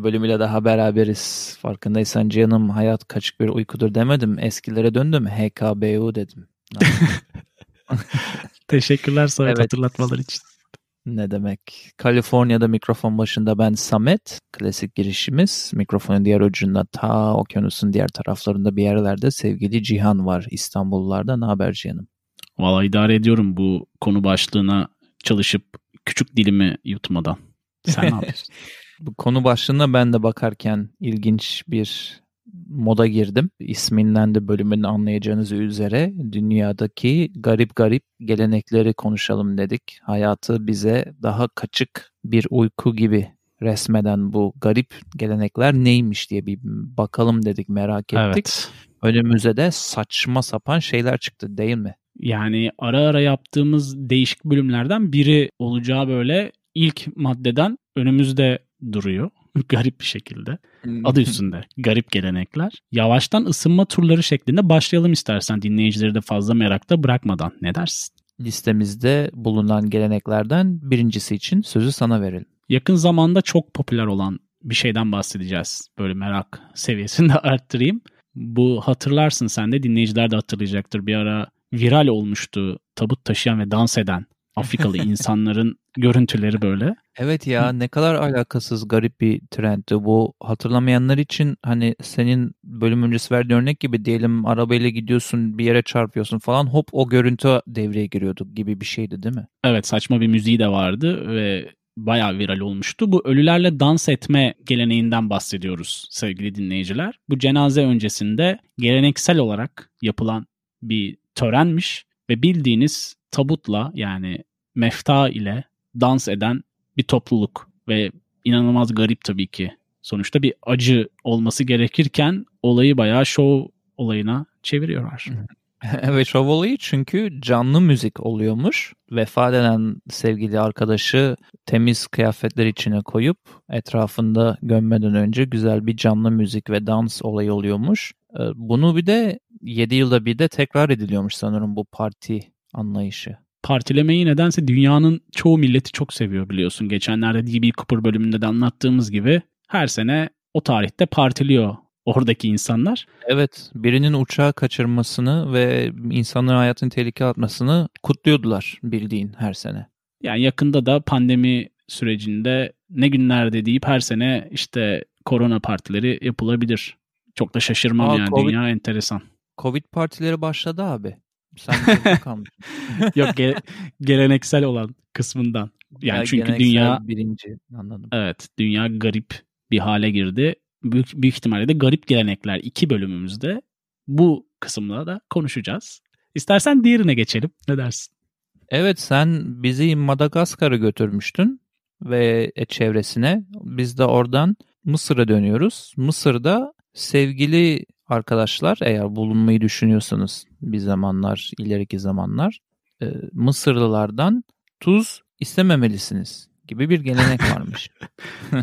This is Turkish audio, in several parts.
Bir bölümüyle daha beraberiz. Farkındaysan canım hayat kaçık bir uykudur demedim. Eskilere döndüm HKBU dedim. Teşekkürler Samet evet. hatırlatmalar için. Ne demek? Kaliforniya'da mikrofon başında ben Samet. Klasik girişimiz. Mikrofonun diğer ucunda ta okyanusun diğer taraflarında bir yerlerde sevgili Cihan var. İstanbullularda ne haber Cihan'ım? Valla idare ediyorum bu konu başlığına çalışıp küçük dilimi yutmadan. Sen ne yapıyorsun? Bu konu başlığına ben de bakarken ilginç bir moda girdim. İsminden de bölümün anlayacağınız üzere dünyadaki garip garip gelenekleri konuşalım dedik. Hayatı bize daha kaçık bir uyku gibi resmeden bu garip gelenekler neymiş diye bir bakalım dedik merak ettik. Evet. Önümüze de saçma sapan şeyler çıktı değil mi? Yani ara ara yaptığımız değişik bölümlerden biri olacağı böyle ilk maddeden önümüzde duruyor. Garip bir şekilde. Adı üstünde. Garip gelenekler. Yavaştan ısınma turları şeklinde başlayalım istersen dinleyicileri de fazla merakta bırakmadan. Ne dersin? Listemizde bulunan geleneklerden birincisi için sözü sana verelim. Yakın zamanda çok popüler olan bir şeyden bahsedeceğiz. Böyle merak seviyesini de arttırayım. Bu hatırlarsın sen de dinleyiciler de hatırlayacaktır. Bir ara viral olmuştu tabut taşıyan ve dans eden Afrikalı insanların görüntüleri böyle. Evet ya ne kadar alakasız garip bir trendti bu. Hatırlamayanlar için hani senin bölüm öncesi verdiğin örnek gibi diyelim arabayla gidiyorsun bir yere çarpıyorsun falan hop o görüntü devreye giriyordu gibi bir şeydi değil mi? Evet saçma bir müziği de vardı ve bayağı viral olmuştu. Bu ölülerle dans etme geleneğinden bahsediyoruz sevgili dinleyiciler. Bu cenaze öncesinde geleneksel olarak yapılan bir törenmiş ve bildiğiniz tabutla yani mefta ile dans eden bir topluluk ve inanılmaz garip tabii ki. Sonuçta bir acı olması gerekirken olayı bayağı şov olayına çeviriyorlar. evet şov olayı çünkü canlı müzik oluyormuş. Vefat eden sevgili arkadaşı temiz kıyafetler içine koyup etrafında gömmeden önce güzel bir canlı müzik ve dans olayı oluyormuş. Ee, bunu bir de 7 yılda bir de tekrar ediliyormuş sanırım bu parti anlayışı. Partilemeyi nedense dünyanın çoğu milleti çok seviyor biliyorsun. Geçenlerde DB Cooper bölümünde de anlattığımız gibi her sene o tarihte partiliyor oradaki insanlar. Evet, birinin uçağı kaçırmasını ve insanların hayatını tehlikeye atmasını kutluyordular bildiğin her sene. Yani yakında da pandemi sürecinde ne günlerde deyip her sene işte korona partileri yapılabilir. Çok da şaşırmam Aa, yani COVID, dünya enteresan. Covid partileri başladı abi. Sen Yok ge- geleneksel olan kısmından. Yani ya, çünkü dünya birinci anladım. Evet, dünya garip bir hale girdi. Büyük, büyük ihtimalle de garip gelenekler iki bölümümüzde bu kısımda da konuşacağız. İstersen diğerine geçelim. Ne dersin? Evet sen bizi Madagaskar'a götürmüştün ve e, çevresine. Biz de oradan Mısır'a dönüyoruz. Mısır'da sevgili arkadaşlar eğer bulunmayı düşünüyorsanız bir zamanlar, ileriki zamanlar e, Mısırlılardan tuz istememelisiniz gibi bir gelenek varmış.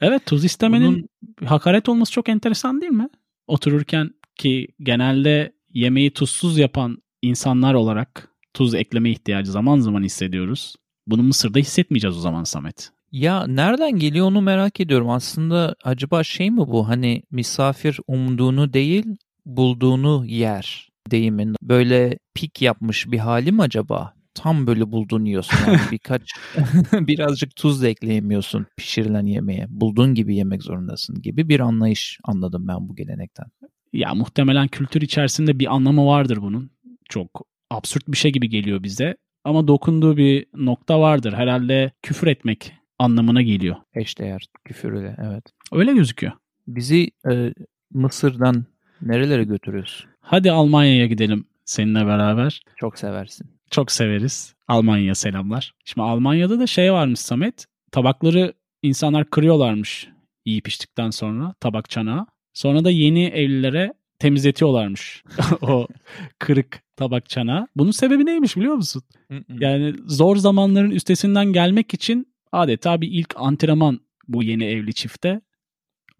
evet tuz istemenin Bunun... hakaret olması çok enteresan değil mi? Otururken ki genelde yemeği tuzsuz yapan insanlar olarak tuz ekleme ihtiyacı zaman zaman hissediyoruz. Bunu Mısır'da hissetmeyeceğiz o zaman Samet. Ya nereden geliyor onu merak ediyorum. Aslında acaba şey mi bu? Hani misafir umduğunu değil bulduğunu yer deyimin. Böyle pik yapmış bir hali mi acaba? Tam böyle bulduğunu yiyorsun. Yani birkaç birazcık tuz da ekleyemiyorsun pişirilen yemeğe. Bulduğun gibi yemek zorundasın gibi bir anlayış anladım ben bu gelenekten. Ya muhtemelen kültür içerisinde bir anlamı vardır bunun. Çok absürt bir şey gibi geliyor bize. Ama dokunduğu bir nokta vardır. Herhalde küfür etmek anlamına geliyor. Eşdeğer küfürle evet. Öyle gözüküyor. Bizi e, Mısır'dan nerelere götürüyorsun? Hadi Almanya'ya gidelim seninle beraber. Çok seversin. Çok severiz. Almanya selamlar. Şimdi Almanya'da da şey varmış Samet. Tabakları insanlar kırıyorlarmış yiyip içtikten sonra tabak çanağı. Sonra da yeni evlilere temizletiyorlarmış o kırık tabak çanağı. Bunun sebebi neymiş biliyor musun? yani zor zamanların üstesinden gelmek için adeta bir ilk antrenman bu yeni evli çifte.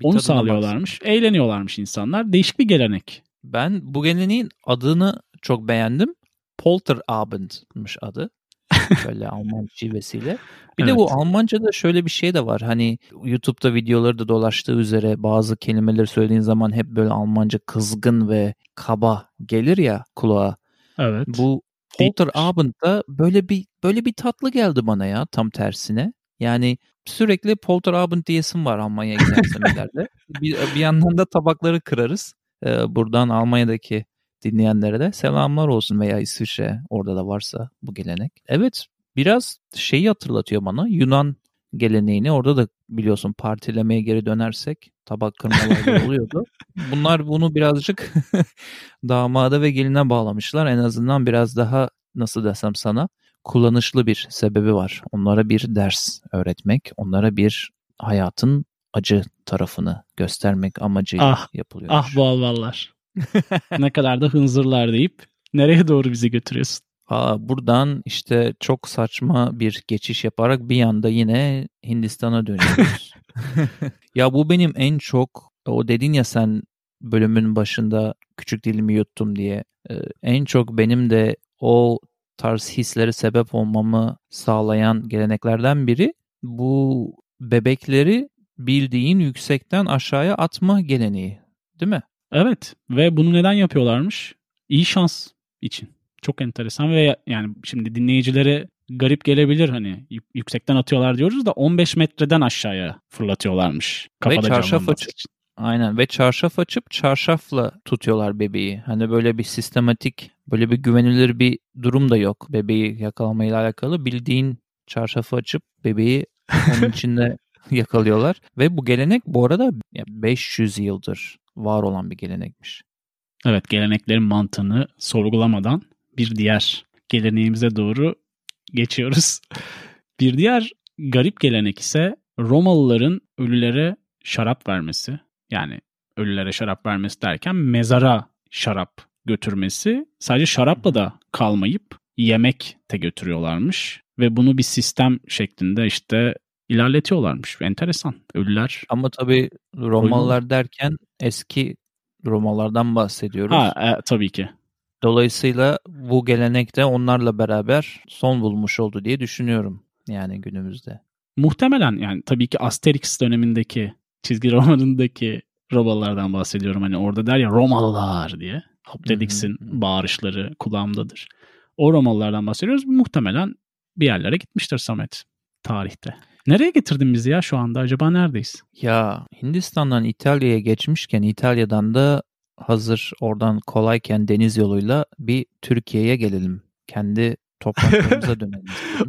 Bir Onu sağlıyorlarmış. Baksın. Eğleniyorlarmış insanlar. Değişik bir gelenek. Ben bu geleneğin adını çok beğendim. Polterabend'mış adı. Böyle Alman şivesiyle. Bir evet. de bu Almanca'da şöyle bir şey de var. Hani YouTube'da videoları da dolaştığı üzere bazı kelimeleri söylediğin zaman hep böyle Almanca kızgın ve kaba gelir ya kulağa. Evet. Bu Polter Abend'da böyle bir böyle bir tatlı geldi bana ya tam tersine. Yani sürekli Polter Abend diyesim var Almanya'ya gidersem ileride. bir, bir yandan da tabakları kırarız. Ee, buradan Almanya'daki dinleyenlere de selamlar olsun veya İsviçre orada da varsa bu gelenek. Evet biraz şeyi hatırlatıyor bana Yunan geleneğini orada da biliyorsun partilemeye geri dönersek tabak kırmalar oluyordu. Bunlar bunu birazcık damada ve geline bağlamışlar. En azından biraz daha nasıl desem sana kullanışlı bir sebebi var. Onlara bir ders öğretmek, onlara bir hayatın acı tarafını göstermek amacıyla ah, yapılıyor. Ah bu alvallar. ne kadar da hınzırlar deyip nereye doğru bizi götürüyorsun? Aa, buradan işte çok saçma bir geçiş yaparak bir anda yine Hindistan'a dönüyoruz. ya bu benim en çok o dedin ya sen bölümün başında küçük dilimi yuttum diye. Ee, en çok benim de o tarz hislere sebep olmamı sağlayan geleneklerden biri bu bebekleri bildiğin yüksekten aşağıya atma geleneği. Değil mi? Evet ve bunu neden yapıyorlarmış? İyi şans için. Çok enteresan ve yani şimdi dinleyicilere garip gelebilir hani yüksekten atıyorlar diyoruz da 15 metreden aşağıya fırlatıyorlarmış. Kafada ve çarşaf için. Aynen ve çarşaf açıp çarşafla tutuyorlar bebeği. Hani böyle bir sistematik, böyle bir güvenilir bir durum da yok bebeği yakalamayla alakalı. Bildiğin çarşafı açıp bebeği onun içinde yakalıyorlar. Ve bu gelenek bu arada 500 yıldır var olan bir gelenekmiş. Evet geleneklerin mantığını sorgulamadan bir diğer geleneğimize doğru geçiyoruz. Bir diğer garip gelenek ise Romalıların ölülere şarap vermesi. Yani ölülere şarap vermesi derken mezara şarap götürmesi. Sadece şarapla da kalmayıp yemek de götürüyorlarmış. Ve bunu bir sistem şeklinde işte ilerletiyorlarmış. Enteresan. Ölüler. Ama tabii Romalılar derken eski Romalılardan bahsediyoruz. Ha, e, tabii ki. Dolayısıyla bu gelenek de onlarla beraber son bulmuş oldu diye düşünüyorum yani günümüzde. Muhtemelen yani tabii ki Asterix dönemindeki çizgi romanındaki Romalılardan bahsediyorum. Hani orada der ya Romalılar diye. Obelix'in bağırışları kulağımdadır. O Romalılardan bahsediyoruz. Muhtemelen bir yerlere gitmiştir Samet tarihte. Nereye getirdin bizi ya şu anda? Acaba neredeyiz? Ya Hindistan'dan İtalya'ya geçmişken İtalya'dan da hazır oradan kolayken deniz yoluyla bir Türkiye'ye gelelim. Kendi topraklarımıza dönelim.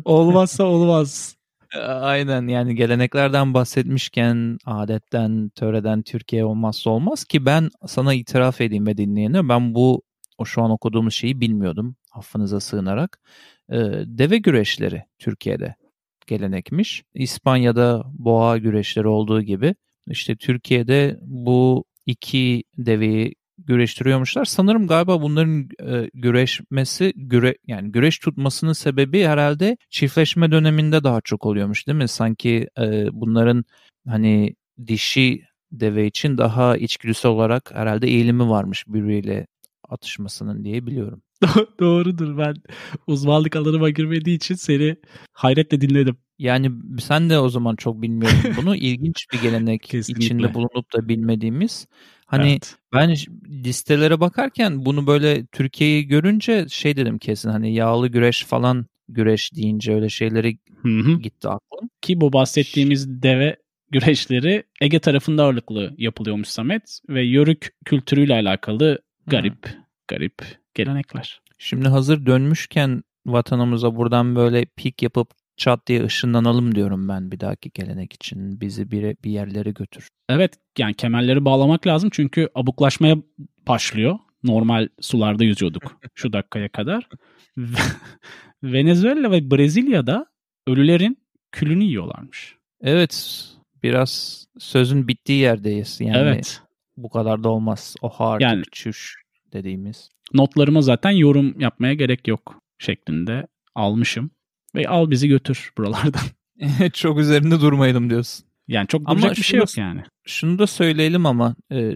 Olmazsa olmaz. Aynen yani geleneklerden bahsetmişken adetten, töreden Türkiye olmazsa olmaz ki ben sana itiraf edeyim ve dinleyene ben bu o şu an okuduğumuz şeyi bilmiyordum affınıza sığınarak. Ee, deve güreşleri Türkiye'de gelenekmiş. İspanya'da boğa güreşleri olduğu gibi işte Türkiye'de bu iki deveyi güreştiriyormuşlar. Sanırım galiba bunların e, güreşmesi güre yani güreş tutmasının sebebi herhalde çiftleşme döneminde daha çok oluyormuş değil mi? Sanki e, bunların hani dişi deve için daha içgüdüsel olarak herhalde eğilimi varmış birbiriyle atışmasının diye biliyorum. Doğrudur ben uzmanlık alanıma girmediği için seni hayretle dinledim. Yani sen de o zaman çok bilmiyordun bunu. İlginç bir gelenek içinde bulunup da bilmediğimiz. Hani evet. ben listelere bakarken bunu böyle Türkiye'yi görünce şey dedim kesin hani yağlı güreş falan güreş deyince öyle şeyleri gitti aklım. Ki bu bahsettiğimiz deve güreşleri Ege tarafında ağırlıklı yapılıyormuş Samet ve yörük kültürüyle alakalı garip Hı. garip gelenekler. Şimdi hazır dönmüşken vatanımıza buradan böyle pik yapıp çat diye ışınlanalım diyorum ben bir dahaki gelenek için. Bizi bir, bir yerlere götür. Evet yani kemerleri bağlamak lazım çünkü abuklaşmaya başlıyor. Normal sularda yüzüyorduk şu dakikaya kadar. Venezuela ve Brezilya'da ölülerin külünü yiyorlarmış. Evet biraz sözün bittiği yerdeyiz. Yani evet. bu kadar da olmaz. O hard yani, çüş dediğimiz. Notlarıma zaten yorum yapmaya gerek yok şeklinde almışım. Ve al bizi götür buralardan. çok üzerinde durmayalım diyorsun. Yani çok duracak ama bir şey yok yani. Şunu da söyleyelim ama e,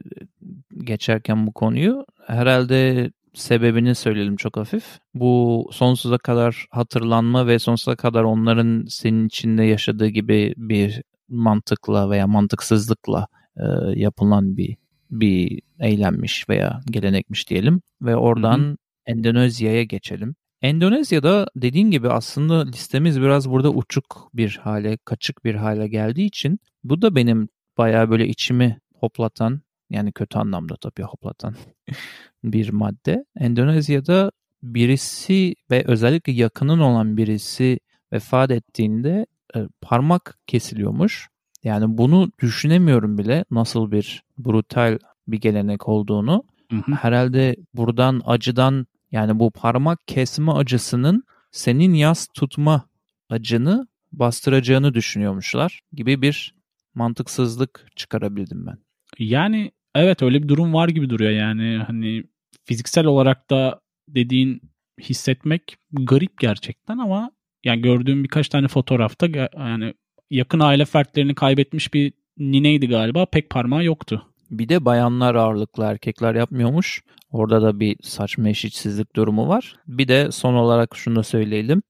geçerken bu konuyu herhalde sebebini söyleyelim çok hafif. Bu sonsuza kadar hatırlanma ve sonsuza kadar onların senin içinde yaşadığı gibi bir mantıkla veya mantıksızlıkla e, yapılan bir bir eylemmiş veya gelenekmiş diyelim ve oradan. Endonezya'ya geçelim. Endonezya'da dediğin gibi aslında listemiz biraz burada uçuk bir hale, kaçık bir hale geldiği için bu da benim bayağı böyle içimi hoplatan yani kötü anlamda tabii hoplatan bir madde. Endonezya'da birisi ve özellikle yakının olan birisi vefat ettiğinde e, parmak kesiliyormuş. Yani bunu düşünemiyorum bile nasıl bir brutal bir gelenek olduğunu. Hı hı. Herhalde buradan acıdan yani bu parmak kesme acısının senin yas tutma acını bastıracağını düşünüyormuşlar gibi bir mantıksızlık çıkarabildim ben. Yani evet öyle bir durum var gibi duruyor yani hani fiziksel olarak da dediğin hissetmek garip gerçekten ama yani gördüğüm birkaç tane fotoğrafta yani yakın aile fertlerini kaybetmiş bir nineydi galiba pek parmağı yoktu. Bir de bayanlar ağırlıklı erkekler yapmıyormuş. Orada da bir saçma eşitsizlik durumu var. Bir de son olarak şunu da söyleyelim.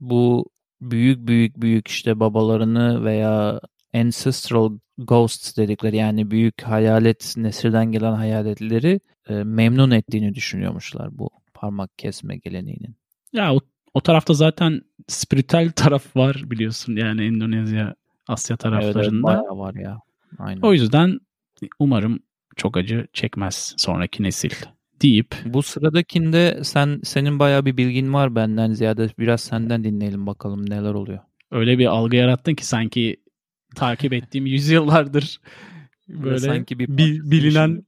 Bu büyük büyük büyük işte babalarını veya ancestral ghosts dedikleri yani büyük hayalet nesilden gelen hayaletleri e, memnun ettiğini düşünüyormuşlar bu parmak kesme geleneğinin. Ya o, o tarafta zaten spiritüel taraf var biliyorsun yani Endonezya Asya taraflarında. Evet, evet bayağı var ya. Aynen. O yüzden umarım çok acı çekmez sonraki nesil deyip. Bu sıradakinde sen senin bayağı bir bilgin var benden ziyade biraz senden dinleyelim bakalım neler oluyor. Öyle bir algı yarattın ki sanki takip ettiğim yüzyıllardır böyle sanki bir bi, bilinen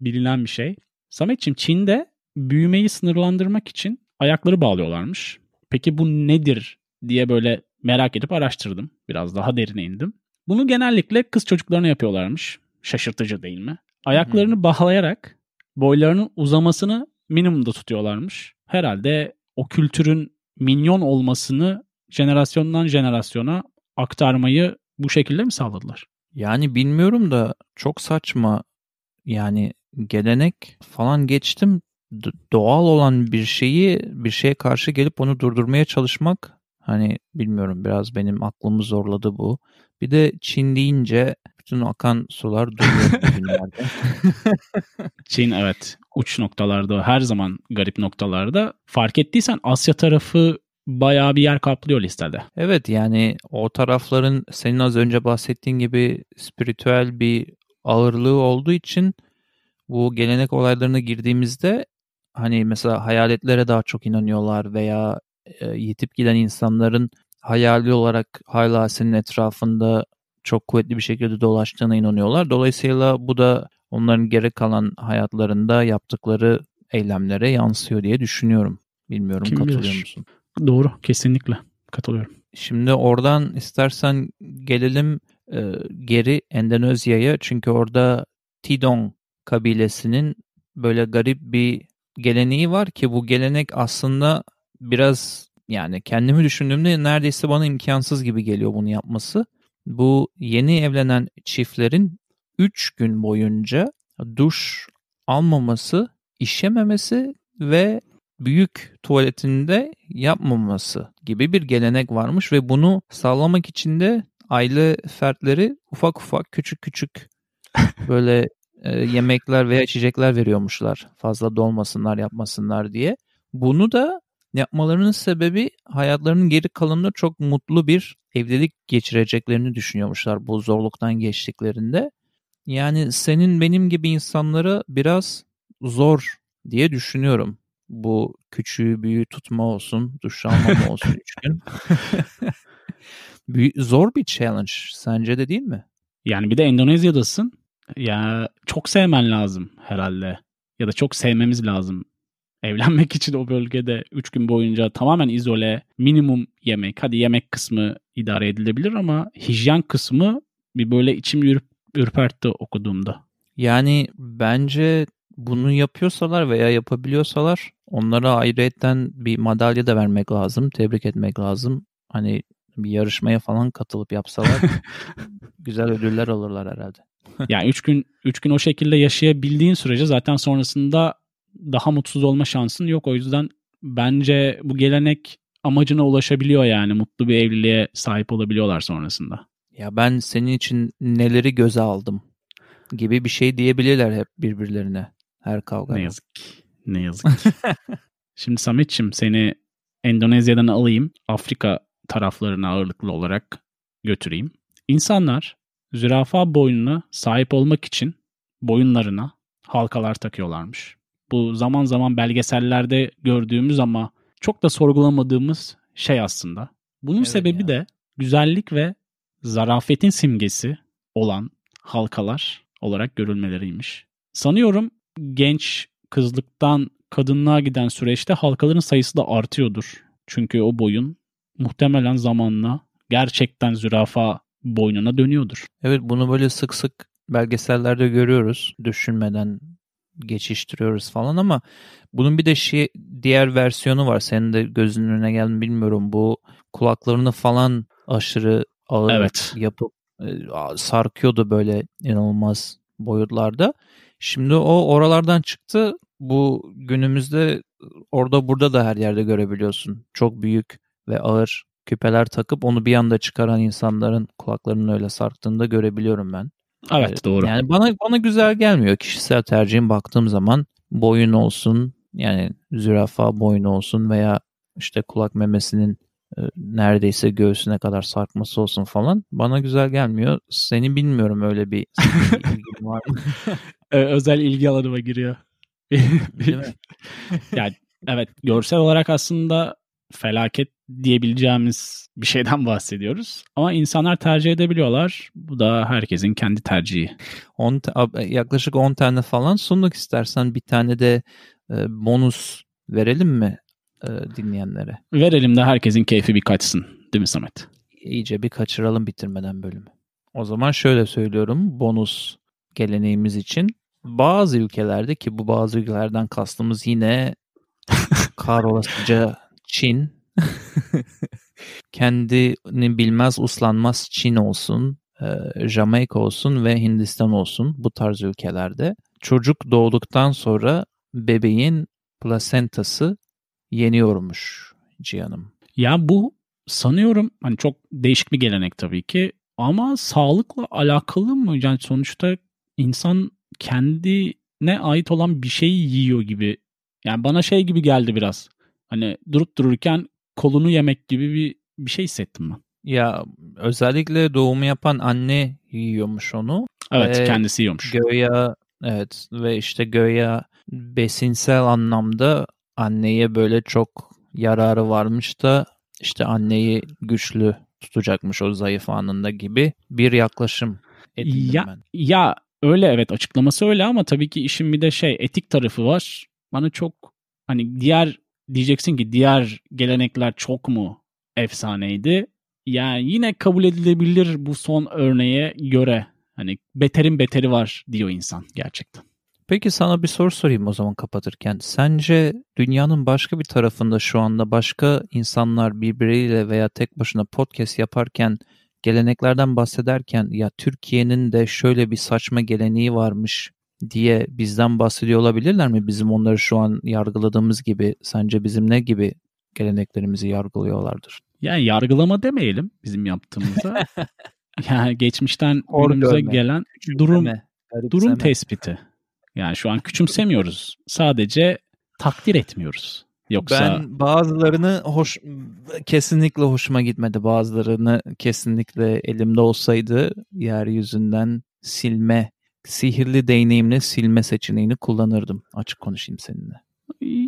bilinen bir şey. Sametçim Çin'de büyümeyi sınırlandırmak için ayakları bağlıyorlarmış. Peki bu nedir diye böyle merak edip araştırdım. Biraz daha derine indim. Bunu genellikle kız çocuklarına yapıyorlarmış. Şaşırtıcı değil mi? Ayaklarını bağlayarak boylarının uzamasını minimumda tutuyorlarmış. Herhalde o kültürün minyon olmasını jenerasyondan jenerasyona aktarmayı bu şekilde mi sağladılar? Yani bilmiyorum da çok saçma. Yani gelenek falan geçtim. Doğal olan bir şeyi bir şeye karşı gelip onu durdurmaya çalışmak hani bilmiyorum biraz benim aklımı zorladı bu. Bir de Çin deyince bütün akan sular duruyor Çin evet uç noktalarda her zaman garip noktalarda. Fark ettiysen Asya tarafı bayağı bir yer kaplıyor listede. Evet yani o tarafların senin az önce bahsettiğin gibi spiritüel bir ağırlığı olduğu için bu gelenek olaylarına girdiğimizde hani mesela hayaletlere daha çok inanıyorlar veya e, yitip giden insanların hayali olarak hala senin etrafında çok kuvvetli bir şekilde dolaştığına inanıyorlar. Dolayısıyla bu da onların geri kalan hayatlarında yaptıkları eylemlere yansıyor diye düşünüyorum. Bilmiyorum Kim katılıyor bilir? musun? Doğru kesinlikle katılıyorum. Şimdi oradan istersen gelelim e, geri Endonezya'ya çünkü orada Tidong kabilesinin böyle garip bir geleneği var ki bu gelenek aslında biraz yani kendimi düşündüğümde neredeyse bana imkansız gibi geliyor bunu yapması. Bu yeni evlenen çiftlerin 3 gün boyunca duş almaması, işememesi ve büyük tuvaletinde yapmaması gibi bir gelenek varmış ve bunu sağlamak için de aile fertleri ufak ufak küçük küçük böyle e, yemekler veya içecekler veriyormuşlar. Fazla dolmasınlar, yapmasınlar diye. Bunu da yapmalarının sebebi hayatlarının geri kalanında çok mutlu bir evlilik geçireceklerini düşünüyormuşlar bu zorluktan geçtiklerinde. Yani senin benim gibi insanlara biraz zor diye düşünüyorum. Bu küçüğü büyüğü tutma olsun, duş almama olsun üç gün. zor bir challenge sence de değil mi? Yani bir de Endonezya'dasın. Ya çok sevmen lazım herhalde. Ya da çok sevmemiz lazım. Evlenmek için o bölgede 3 gün boyunca tamamen izole, minimum yemek. Hadi yemek kısmı idare edilebilir ama hijyen kısmı bir böyle içim ürp, ürpertti okuduğumda. Yani bence bunu yapıyorsalar veya yapabiliyorsalar onlara ayrıyetten bir madalya da vermek lazım. Tebrik etmek lazım. Hani bir yarışmaya falan katılıp yapsalar güzel ödüller alırlar herhalde. yani üç gün üç gün o şekilde yaşayabildiğin sürece zaten sonrasında daha mutsuz olma şansın yok. O yüzden bence bu gelenek amacına ulaşabiliyor yani. Mutlu bir evliliğe sahip olabiliyorlar sonrasında. Ya ben senin için neleri göze aldım gibi bir şey diyebilirler hep birbirlerine her kavga. Ne yazık ki. Ne yazık ki. Şimdi Samet'çim seni Endonezya'dan alayım. Afrika taraflarına ağırlıklı olarak götüreyim. İnsanlar zürafa boynuna sahip olmak için boyunlarına halkalar takıyorlarmış. Bu zaman zaman belgesellerde gördüğümüz ama çok da sorgulamadığımız şey aslında. Bunun evet sebebi ya. de güzellik ve zarafetin simgesi olan halkalar olarak görülmeleriymiş. Sanıyorum genç kızlıktan kadınlığa giden süreçte halkaların sayısı da artıyordur. Çünkü o boyun muhtemelen zamanla gerçekten zürafa boynuna dönüyordur. Evet bunu böyle sık sık belgesellerde görüyoruz. Düşünmeden geçiştiriyoruz falan ama bunun bir de şey diğer versiyonu var. Senin de gözünün önüne geldi bilmiyorum. Bu kulaklarını falan aşırı ağır evet. yapıp e, sarkıyordu böyle inanılmaz boyutlarda. Şimdi o oralardan çıktı. Bu günümüzde orada burada da her yerde görebiliyorsun. Çok büyük ve ağır küpeler takıp onu bir anda çıkaran insanların kulaklarının öyle sarktığını da görebiliyorum ben. Evet doğru. Yani bana bana güzel gelmiyor. Kişisel tercihim baktığım zaman boyun olsun yani zürafa boynu olsun veya işte kulak memesinin e, neredeyse göğsüne kadar sarkması olsun falan bana güzel gelmiyor. Seni bilmiyorum öyle bir ilgin var mı? Özel ilgi alanıma giriyor. Yani evet görsel olarak aslında felaket diyebileceğimiz bir şeyden bahsediyoruz. Ama insanlar tercih edebiliyorlar. Bu da herkesin kendi tercihi. 10 yaklaşık 10 tane falan sunduk istersen bir tane de e, bonus verelim mi e, dinleyenlere? Verelim de herkesin keyfi bir kaçsın. Değil mi Samet? İyice bir kaçıralım bitirmeden bölümü. O zaman şöyle söylüyorum bonus geleneğimiz için. Bazı ülkelerde ki bu bazı ülkelerden kastımız yine karolasıca Çin kendini bilmez uslanmaz Çin olsun, e, Jamaika olsun ve Hindistan olsun bu tarz ülkelerde çocuk doğduktan sonra bebeğin plasentası yeniyormuş Cihan'ım. Ya bu sanıyorum hani çok değişik bir gelenek tabii ki ama sağlıkla alakalı mı? Yani sonuçta insan kendine ait olan bir şeyi yiyor gibi. Yani bana şey gibi geldi biraz. Hani durup dururken kolunu yemek gibi bir bir şey hissettim ben. Ya özellikle doğumu yapan anne yiyormuş onu. Evet ve kendisi yiyormuş. Göya evet ve işte göya besinsel anlamda anneye böyle çok yararı varmış da işte anneyi güçlü tutacakmış o zayıf anında gibi bir yaklaşım edindim ya, ben. Ya öyle evet açıklaması öyle ama tabii ki işin bir de şey etik tarafı var. Bana çok hani diğer diyeceksin ki diğer gelenekler çok mu efsaneydi? Yani yine kabul edilebilir bu son örneğe göre. Hani beterin beteri var diyor insan gerçekten. Peki sana bir soru sorayım o zaman kapatırken. Sence dünyanın başka bir tarafında şu anda başka insanlar birbiriyle veya tek başına podcast yaparken geleneklerden bahsederken ya Türkiye'nin de şöyle bir saçma geleneği varmış diye bizden bahsediyor olabilirler mi? Bizim onları şu an yargıladığımız gibi sence bizim ne gibi geleneklerimizi yargılıyorlardır? Yani yargılama demeyelim bizim yaptığımıza. yani geçmişten günümüze gelen durum durum tespiti. Yani şu an küçümsemiyoruz. Sadece takdir etmiyoruz. Yoksa ben bazılarını hoş kesinlikle hoşuma gitmedi. Bazılarını kesinlikle elimde olsaydı yeryüzünden silme sihirli değneğimle silme seçeneğini kullanırdım. Açık konuşayım seninle.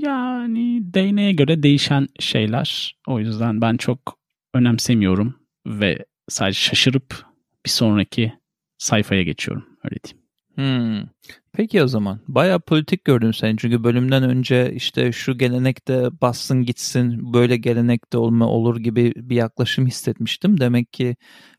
Yani değneğe göre değişen şeyler. O yüzden ben çok önemsemiyorum ve sadece şaşırıp bir sonraki sayfaya geçiyorum. Öyle diyeyim. Hmm. Peki o zaman. Baya politik gördüm seni. Çünkü bölümden önce işte şu gelenekte bassın gitsin, böyle gelenekte olma olur gibi bir yaklaşım hissetmiştim. Demek ki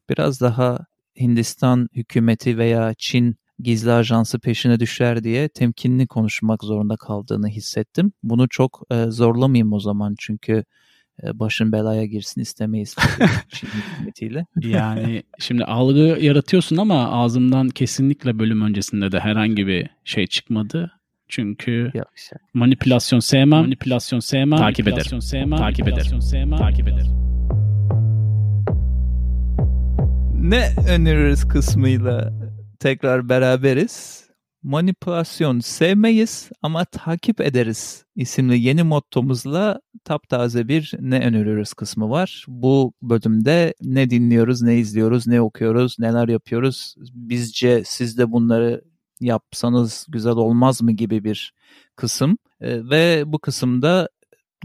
biraz daha Hindistan hükümeti veya Çin gizli ajansı peşine düşer diye temkinli konuşmak zorunda kaldığını hissettim. Bunu çok e, zorlamayayım o zaman çünkü e, başın belaya girsin istemeyiz Çin hükümetiyle. Yani şimdi algı yaratıyorsun ama ağzımdan kesinlikle bölüm öncesinde de herhangi bir şey çıkmadı. Çünkü Yok, şey. manipülasyon sevmem, manipülasyon sevmem, takip ederim. Sevmem, takip ederim. Sevmem, takip ederim. Ne öneririz kısmıyla tekrar beraberiz. Manipülasyon sevmeyiz ama takip ederiz isimli yeni mottomuzla taptaze bir ne öneriyoruz kısmı var. Bu bölümde ne dinliyoruz, ne izliyoruz, ne okuyoruz, neler yapıyoruz. Bizce siz de bunları yapsanız güzel olmaz mı gibi bir kısım. E, ve bu kısımda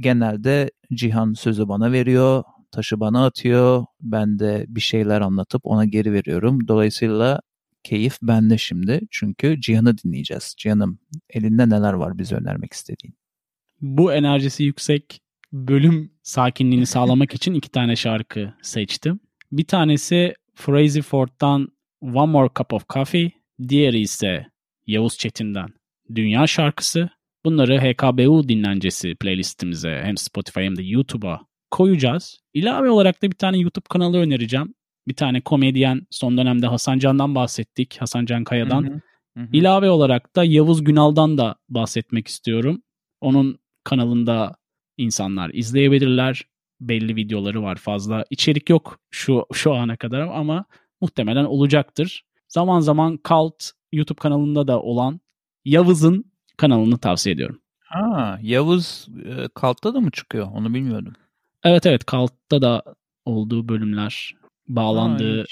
genelde Cihan sözü bana veriyor, taşı bana atıyor. Ben de bir şeyler anlatıp ona geri veriyorum. Dolayısıyla keyif bende şimdi. Çünkü Cihan'ı dinleyeceğiz. Cihan'ım elinde neler var bize önermek istediğin? Bu enerjisi yüksek bölüm sakinliğini sağlamak için iki tane şarkı seçtim. Bir tanesi Crazy Ford'dan One More Cup of Coffee. Diğeri ise Yavuz Çetin'den Dünya şarkısı. Bunları HKBU dinlencesi playlistimize hem Spotify hem de YouTube'a koyacağız. İlave olarak da bir tane YouTube kanalı önereceğim. Bir tane komedyen son dönemde Hasan Can'dan bahsettik. Hasan Can Kaya'dan. Hı hı, hı. İlave olarak da Yavuz Günal'dan da bahsetmek istiyorum. Onun kanalında insanlar izleyebilirler. Belli videoları var fazla. İçerik yok şu şu ana kadar ama muhtemelen olacaktır. Zaman zaman Cult YouTube kanalında da olan Yavuz'un kanalını tavsiye ediyorum. Ha, Yavuz e, Cult'ta da mı çıkıyor? Onu bilmiyordum. Evet evet Cult'ta da olduğu bölümler bağlandığı.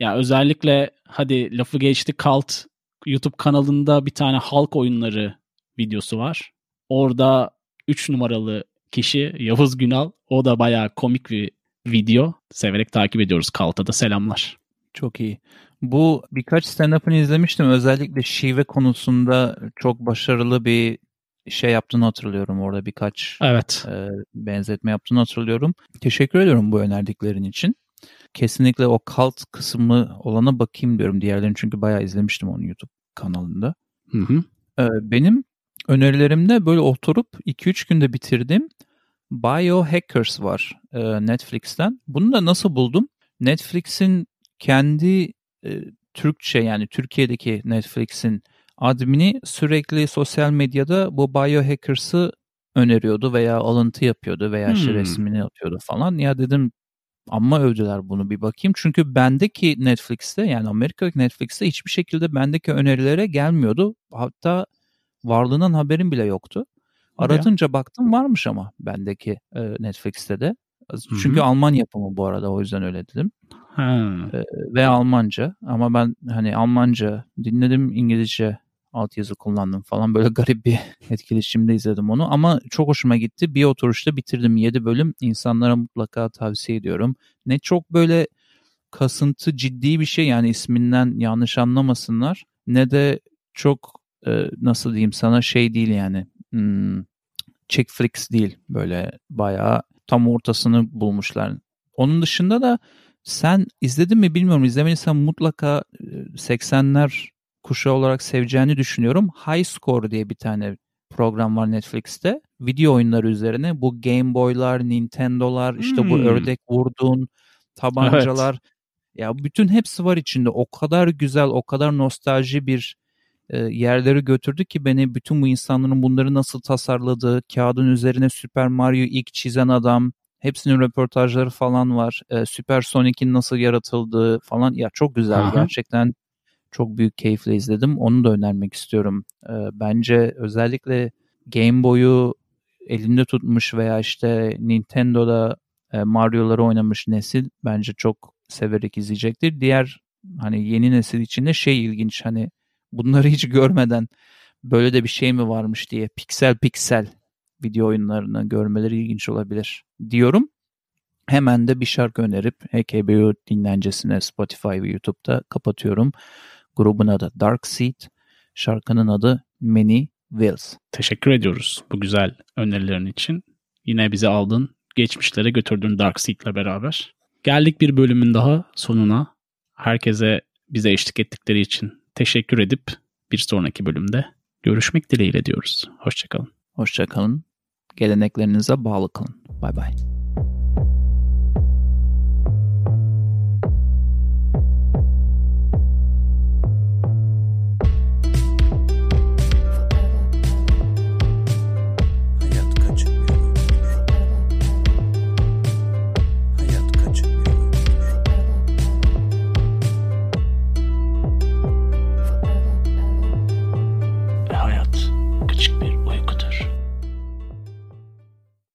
Ya özellikle hadi lafı geçti Cult YouTube kanalında bir tane halk oyunları videosu var. Orada 3 numaralı kişi Yavuz Günal. O da bayağı komik bir video. Severek takip ediyoruz. Kalta da selamlar. Çok iyi. Bu birkaç stand-up'ını izlemiştim. Özellikle şive konusunda çok başarılı bir şey yaptığını hatırlıyorum orada birkaç evet. e, benzetme yaptığını hatırlıyorum. Teşekkür ediyorum bu önerdiklerin için. Kesinlikle o kalt kısmı olana bakayım diyorum diğerlerini çünkü bayağı izlemiştim onu YouTube kanalında. Hı hı. E, benim önerilerimde böyle oturup 2-3 günde bitirdim. Biohackers var e, Netflix'ten. Bunu da nasıl buldum? Netflix'in kendi e, Türkçe yani Türkiye'deki Netflix'in admini sürekli sosyal medyada bu Biohackers'ı öneriyordu veya alıntı yapıyordu veya işte hmm. resmini atıyordu falan. Ya dedim ama övdüler bunu bir bakayım. Çünkü bendeki Netflix'te yani Amerika'daki Netflix'te hiçbir şekilde bendeki önerilere gelmiyordu. Hatta varlığından haberim bile yoktu. Aratınca ya. baktım varmış ama bendeki e, Netflix'te de. Çünkü Hı-hı. Alman yapımı bu arada o yüzden öyle dedim. Ha. E, ve Almanca ama ben hani Almanca dinledim İngilizce altyazı kullandım falan böyle garip bir etkileşimde izledim onu ama çok hoşuma gitti. Bir oturuşta bitirdim 7 bölüm insanlara mutlaka tavsiye ediyorum. Ne çok böyle kasıntı ciddi bir şey yani isminden yanlış anlamasınlar ne de çok e, nasıl diyeyim sana şey değil yani hmm, chick flicks değil böyle bayağı tam ortasını bulmuşlar. Onun dışında da sen izledin mi bilmiyorum izlemediysen mutlaka 80'ler kuşağı olarak seveceğini düşünüyorum. High Score diye bir tane program var Netflix'te. Video oyunları üzerine bu Game Boy'lar, Nintendo'lar, işte hmm. bu ördek vurduğun tabancalar. Evet. Ya bütün hepsi var içinde. O kadar güzel, o kadar nostalji bir e, yerleri götürdü ki beni bütün bu insanların bunları nasıl tasarladığı, kağıdın üzerine Super Mario ilk çizen adam, hepsinin röportajları falan var. E, Super Sonic'in nasıl yaratıldığı falan ya çok güzel Aha. gerçekten çok büyük keyifle izledim. Onu da önermek istiyorum. E, bence özellikle Game Boy'u elinde tutmuş veya işte Nintendo'da e, Mario'ları oynamış nesil bence çok severek izleyecektir. Diğer hani yeni nesil için de şey ilginç hani bunları hiç görmeden böyle de bir şey mi varmış diye piksel piksel video oyunlarını görmeleri ilginç olabilir diyorum. Hemen de bir şarkı önerip HKBU dinlencesine Spotify ve YouTube'da kapatıyorum. Grubun adı Dark Seed, şarkının adı Many Wills. Teşekkür ediyoruz bu güzel önerilerin için. Yine bizi aldın, geçmişlere götürdün Dark Seed'le beraber. Geldik bir bölümün daha sonuna. Herkese bize eşlik ettikleri için teşekkür edip bir sonraki bölümde görüşmek dileğiyle diyoruz. Hoşçakalın. Hoşçakalın. Geleneklerinize bağlı kalın. Bay bay.